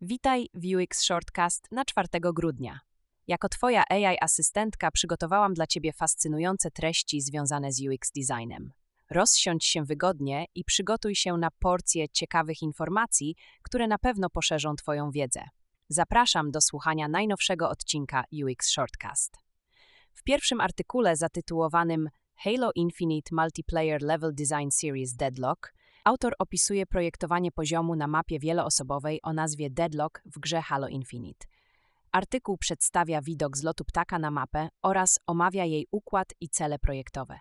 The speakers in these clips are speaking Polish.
Witaj w UX Shortcast na 4 grudnia. Jako Twoja AI asystentka przygotowałam dla Ciebie fascynujące treści związane z UX designem. Rozsiądź się wygodnie i przygotuj się na porcję ciekawych informacji, które na pewno poszerzą Twoją wiedzę. Zapraszam do słuchania najnowszego odcinka UX Shortcast. W pierwszym artykule zatytułowanym Halo Infinite Multiplayer Level Design Series Deadlock autor opisuje projektowanie poziomu na mapie wieloosobowej o nazwie Deadlock w grze Halo Infinite. Artykuł przedstawia widok z lotu ptaka na mapę oraz omawia jej układ i cele projektowe.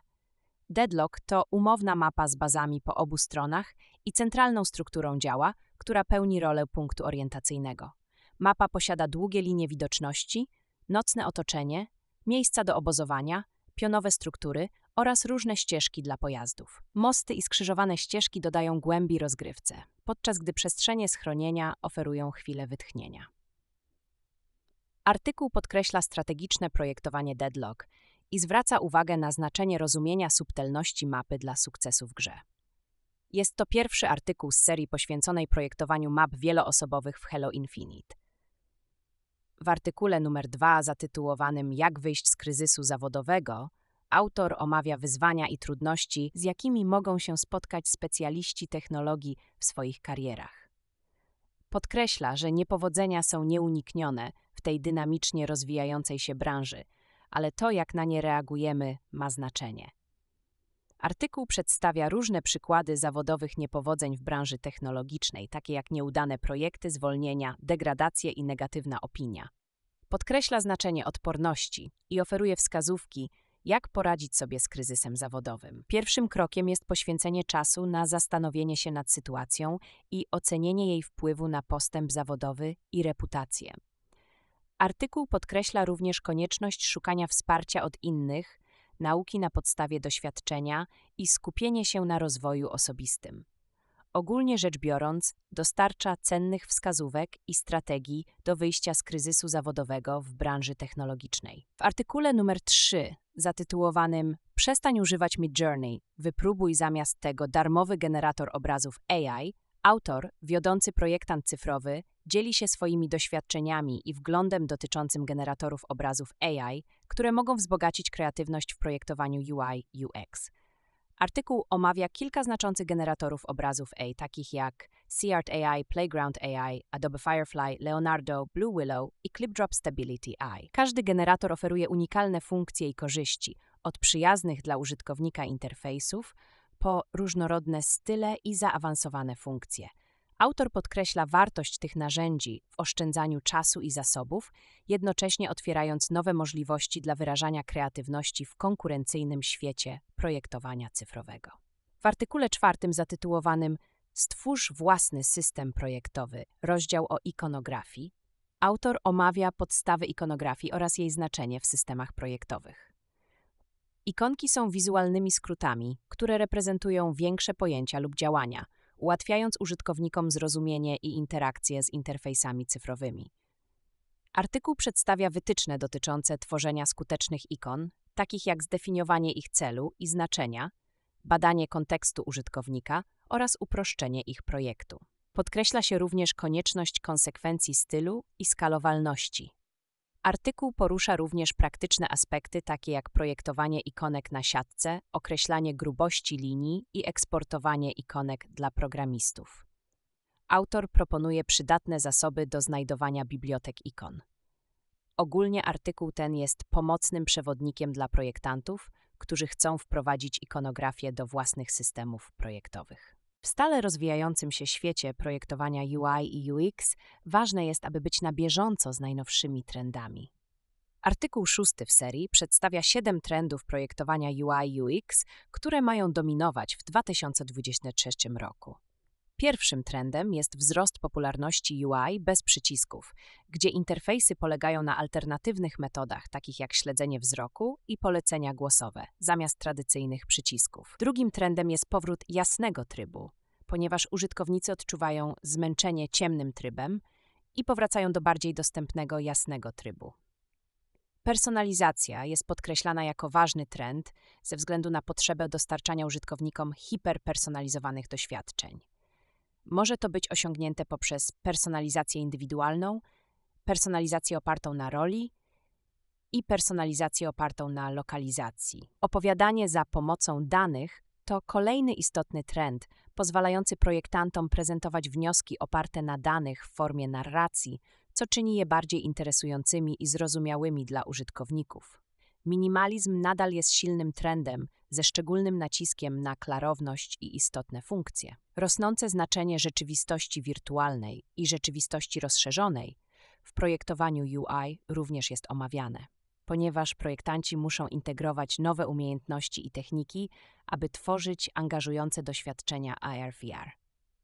Deadlock to umowna mapa z bazami po obu stronach i centralną strukturą działa, która pełni rolę punktu orientacyjnego. Mapa posiada długie linie widoczności, nocne otoczenie, miejsca do obozowania, pionowe struktury oraz różne ścieżki dla pojazdów. Mosty i skrzyżowane ścieżki dodają głębi rozgrywce, podczas gdy przestrzenie schronienia oferują chwilę wytchnienia. Artykuł podkreśla strategiczne projektowanie Deadlock i zwraca uwagę na znaczenie rozumienia subtelności mapy dla sukcesu w grze. Jest to pierwszy artykuł z serii poświęconej projektowaniu map wieloosobowych w Halo Infinite. W artykule numer 2 zatytułowanym Jak wyjść z kryzysu zawodowego autor omawia wyzwania i trudności, z jakimi mogą się spotkać specjaliści technologii w swoich karierach. Podkreśla, że niepowodzenia są nieuniknione w tej dynamicznie rozwijającej się branży, ale to, jak na nie reagujemy, ma znaczenie. Artykuł przedstawia różne przykłady zawodowych niepowodzeń w branży technologicznej, takie jak nieudane projekty, zwolnienia, degradacje i negatywna opinia. Podkreśla znaczenie odporności i oferuje wskazówki, jak poradzić sobie z kryzysem zawodowym. Pierwszym krokiem jest poświęcenie czasu na zastanowienie się nad sytuacją i ocenienie jej wpływu na postęp zawodowy i reputację. Artykuł podkreśla również konieczność szukania wsparcia od innych, nauki na podstawie doświadczenia i skupienie się na rozwoju osobistym. Ogólnie rzecz biorąc, dostarcza cennych wskazówek i strategii do wyjścia z kryzysu zawodowego w branży technologicznej. W artykule numer 3 zatytułowanym Przestań używać Midjourney, wypróbuj zamiast tego darmowy generator obrazów AI, autor, wiodący projektant cyfrowy, dzieli się swoimi doświadczeniami i wglądem dotyczącym generatorów obrazów AI, które mogą wzbogacić kreatywność w projektowaniu UI UX. Artykuł omawia kilka znaczących generatorów obrazów AI, takich jak SeaArt AI, Playground AI, Adobe Firefly, Leonardo, Blue Willow i ClipDrop Stability AI. Każdy generator oferuje unikalne funkcje i korzyści, od przyjaznych dla użytkownika interfejsów po różnorodne style i zaawansowane funkcje – Autor podkreśla wartość tych narzędzi w oszczędzaniu czasu i zasobów, jednocześnie otwierając nowe możliwości dla wyrażania kreatywności w konkurencyjnym świecie projektowania cyfrowego. W artykule czwartym zatytułowanym Stwórz własny system projektowy, rozdział o ikonografii, autor omawia podstawy ikonografii oraz jej znaczenie w systemach projektowych. Ikonki są wizualnymi skrótami, które reprezentują większe pojęcia lub działania – ułatwiając użytkownikom zrozumienie i interakcję z interfejsami cyfrowymi. Artykuł przedstawia wytyczne dotyczące tworzenia skutecznych ikon, takich jak zdefiniowanie ich celu i znaczenia, badanie kontekstu użytkownika oraz uproszczenie ich projektu. Podkreśla się również konieczność konsekwencji stylu i skalowalności. Artykuł porusza również praktyczne aspekty takie jak projektowanie ikonek na siatce, określanie grubości linii i eksportowanie ikonek dla programistów. Autor proponuje przydatne zasoby do znajdowania bibliotek ikon. Ogólnie artykuł ten jest pomocnym przewodnikiem dla projektantów, którzy chcą wprowadzić ikonografię do własnych systemów projektowych. W stale rozwijającym się świecie projektowania UI i UX ważne jest, aby być na bieżąco z najnowszymi trendami. Artykuł szósty w serii przedstawia siedem trendów projektowania UI UX, które mają dominować w 2023 roku. Pierwszym trendem jest wzrost popularności UI bez przycisków, gdzie interfejsy polegają na alternatywnych metodach, takich jak śledzenie wzroku i polecenia głosowe, zamiast tradycyjnych przycisków. Drugim trendem jest powrót jasnego trybu, ponieważ użytkownicy odczuwają zmęczenie ciemnym trybem i powracają do bardziej dostępnego jasnego trybu. Personalizacja jest podkreślana jako ważny trend ze względu na potrzebę dostarczania użytkownikom hiperpersonalizowanych doświadczeń. Może to być osiągnięte poprzez personalizację indywidualną, personalizację opartą na roli i personalizację opartą na lokalizacji. Opowiadanie za pomocą danych to kolejny istotny trend, pozwalający projektantom prezentować wnioski oparte na danych w formie narracji, co czyni je bardziej interesującymi i zrozumiałymi dla użytkowników. Minimalizm nadal jest silnym trendem, ze szczególnym naciskiem na klarowność i istotne funkcje. Rosnące znaczenie rzeczywistości wirtualnej i rzeczywistości rozszerzonej w projektowaniu UI również jest omawiane, ponieważ projektanci muszą integrować nowe umiejętności i techniki, aby tworzyć angażujące doświadczenia AR/VR.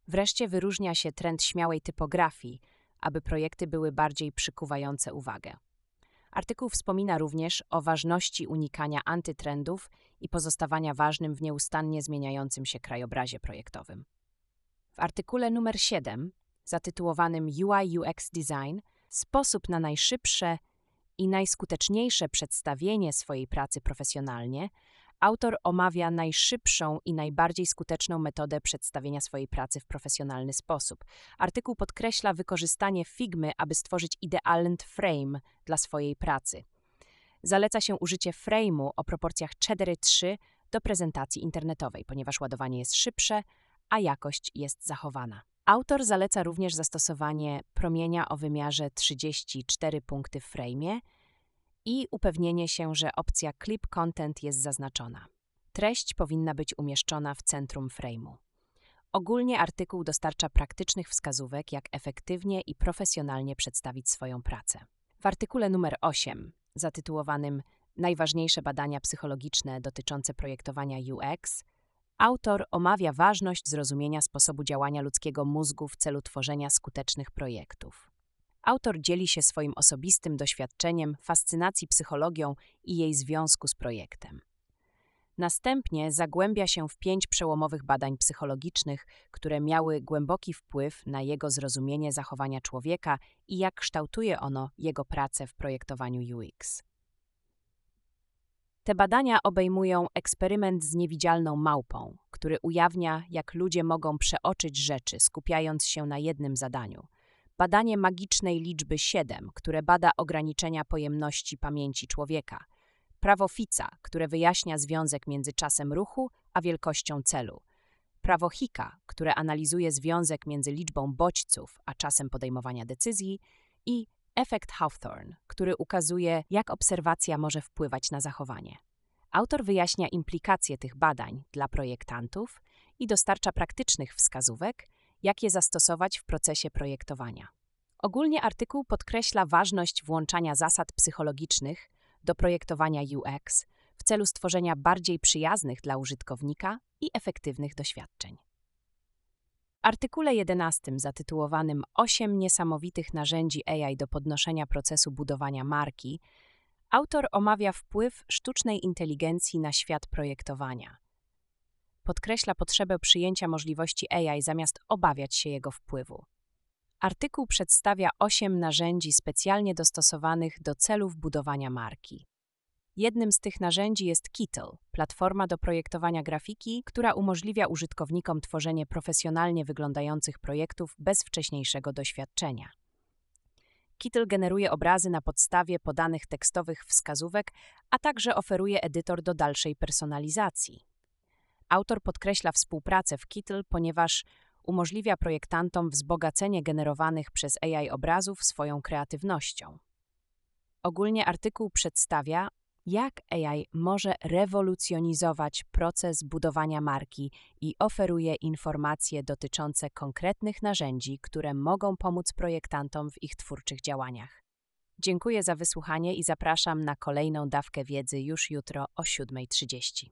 Wreszcie wyróżnia się trend śmiałej typografii, aby projekty były bardziej przykuwające uwagę. Artykuł wspomina również o ważności unikania antytrendów i pozostawania ważnym w nieustannie zmieniającym się krajobrazie projektowym. W artykule numer 7, zatytułowanym UI UX Design, sposób na najszybsze i najskuteczniejsze przedstawienie swojej pracy profesjonalnie, autor omawia najszybszą i najbardziej skuteczną metodę przedstawienia swojej pracy w profesjonalny sposób. Artykuł podkreśla wykorzystanie Figmy, aby stworzyć idealny frame dla swojej pracy. Zaleca się użycie frame'u o proporcjach 4:3 do prezentacji internetowej, ponieważ ładowanie jest szybsze, a jakość jest zachowana. Autor zaleca również zastosowanie promienia o wymiarze 34 punkty w frame'ie i upewnienie się, że opcja Clip Content jest zaznaczona. Treść powinna być umieszczona w centrum frame'u. Ogólnie artykuł dostarcza praktycznych wskazówek, jak efektywnie i profesjonalnie przedstawić swoją pracę. W artykule numer 8, zatytułowanym Najważniejsze badania psychologiczne dotyczące projektowania UX, autor omawia ważność zrozumienia sposobu działania ludzkiego mózgu w celu tworzenia skutecznych projektów. Autor dzieli się swoim osobistym doświadczeniem fascynacji psychologią i jej związku z projektem. Następnie zagłębia się w pięć przełomowych badań psychologicznych, które miały głęboki wpływ na jego zrozumienie zachowania człowieka i jak kształtuje ono jego pracę w projektowaniu UX. Te badania obejmują eksperyment z niewidzialną małpą, który ujawnia, jak ludzie mogą przeoczyć rzeczy, skupiając się na jednym zadaniu. Badanie magicznej liczby 7, które bada ograniczenia pojemności pamięci człowieka. Prawo Fica, które wyjaśnia związek między czasem ruchu a wielkością celu. Prawo Hicka, które analizuje związek między liczbą bodźców a czasem podejmowania decyzji. I efekt Hawthorne, który ukazuje, jak obserwacja może wpływać na zachowanie. Autor wyjaśnia implikacje tych badań dla projektantów i dostarcza praktycznych wskazówek, jak je zastosować w procesie projektowania. Ogólnie artykuł podkreśla ważność włączania zasad psychologicznych do projektowania UX w celu stworzenia bardziej przyjaznych dla użytkownika i efektywnych doświadczeń. Artykule 11 zatytułowanym 8 niesamowitych narzędzi AI do podnoszenia procesu budowania marki, autor omawia wpływ sztucznej inteligencji na świat projektowania. Podkreśla potrzebę przyjęcia możliwości AI zamiast obawiać się jego wpływu. Artykuł przedstawia 8 narzędzi specjalnie dostosowanych do celów budowania marki. Jednym z tych narzędzi jest Kittle, platforma do projektowania grafiki, która umożliwia użytkownikom tworzenie profesjonalnie wyglądających projektów bez wcześniejszego doświadczenia. Kittle generuje obrazy na podstawie podanych tekstowych wskazówek, a także oferuje edytor do dalszej personalizacji. Autor podkreśla współpracę w Kittle, ponieważ umożliwia projektantom wzbogacenie generowanych przez AI obrazów swoją kreatywnością. Ogólnie artykuł przedstawia, jak AI może rewolucjonizować proces budowania marki i oferuje informacje dotyczące konkretnych narzędzi, które mogą pomóc projektantom w ich twórczych działaniach. Dziękuję za wysłuchanie i zapraszam na kolejną dawkę wiedzy już jutro o 7.30.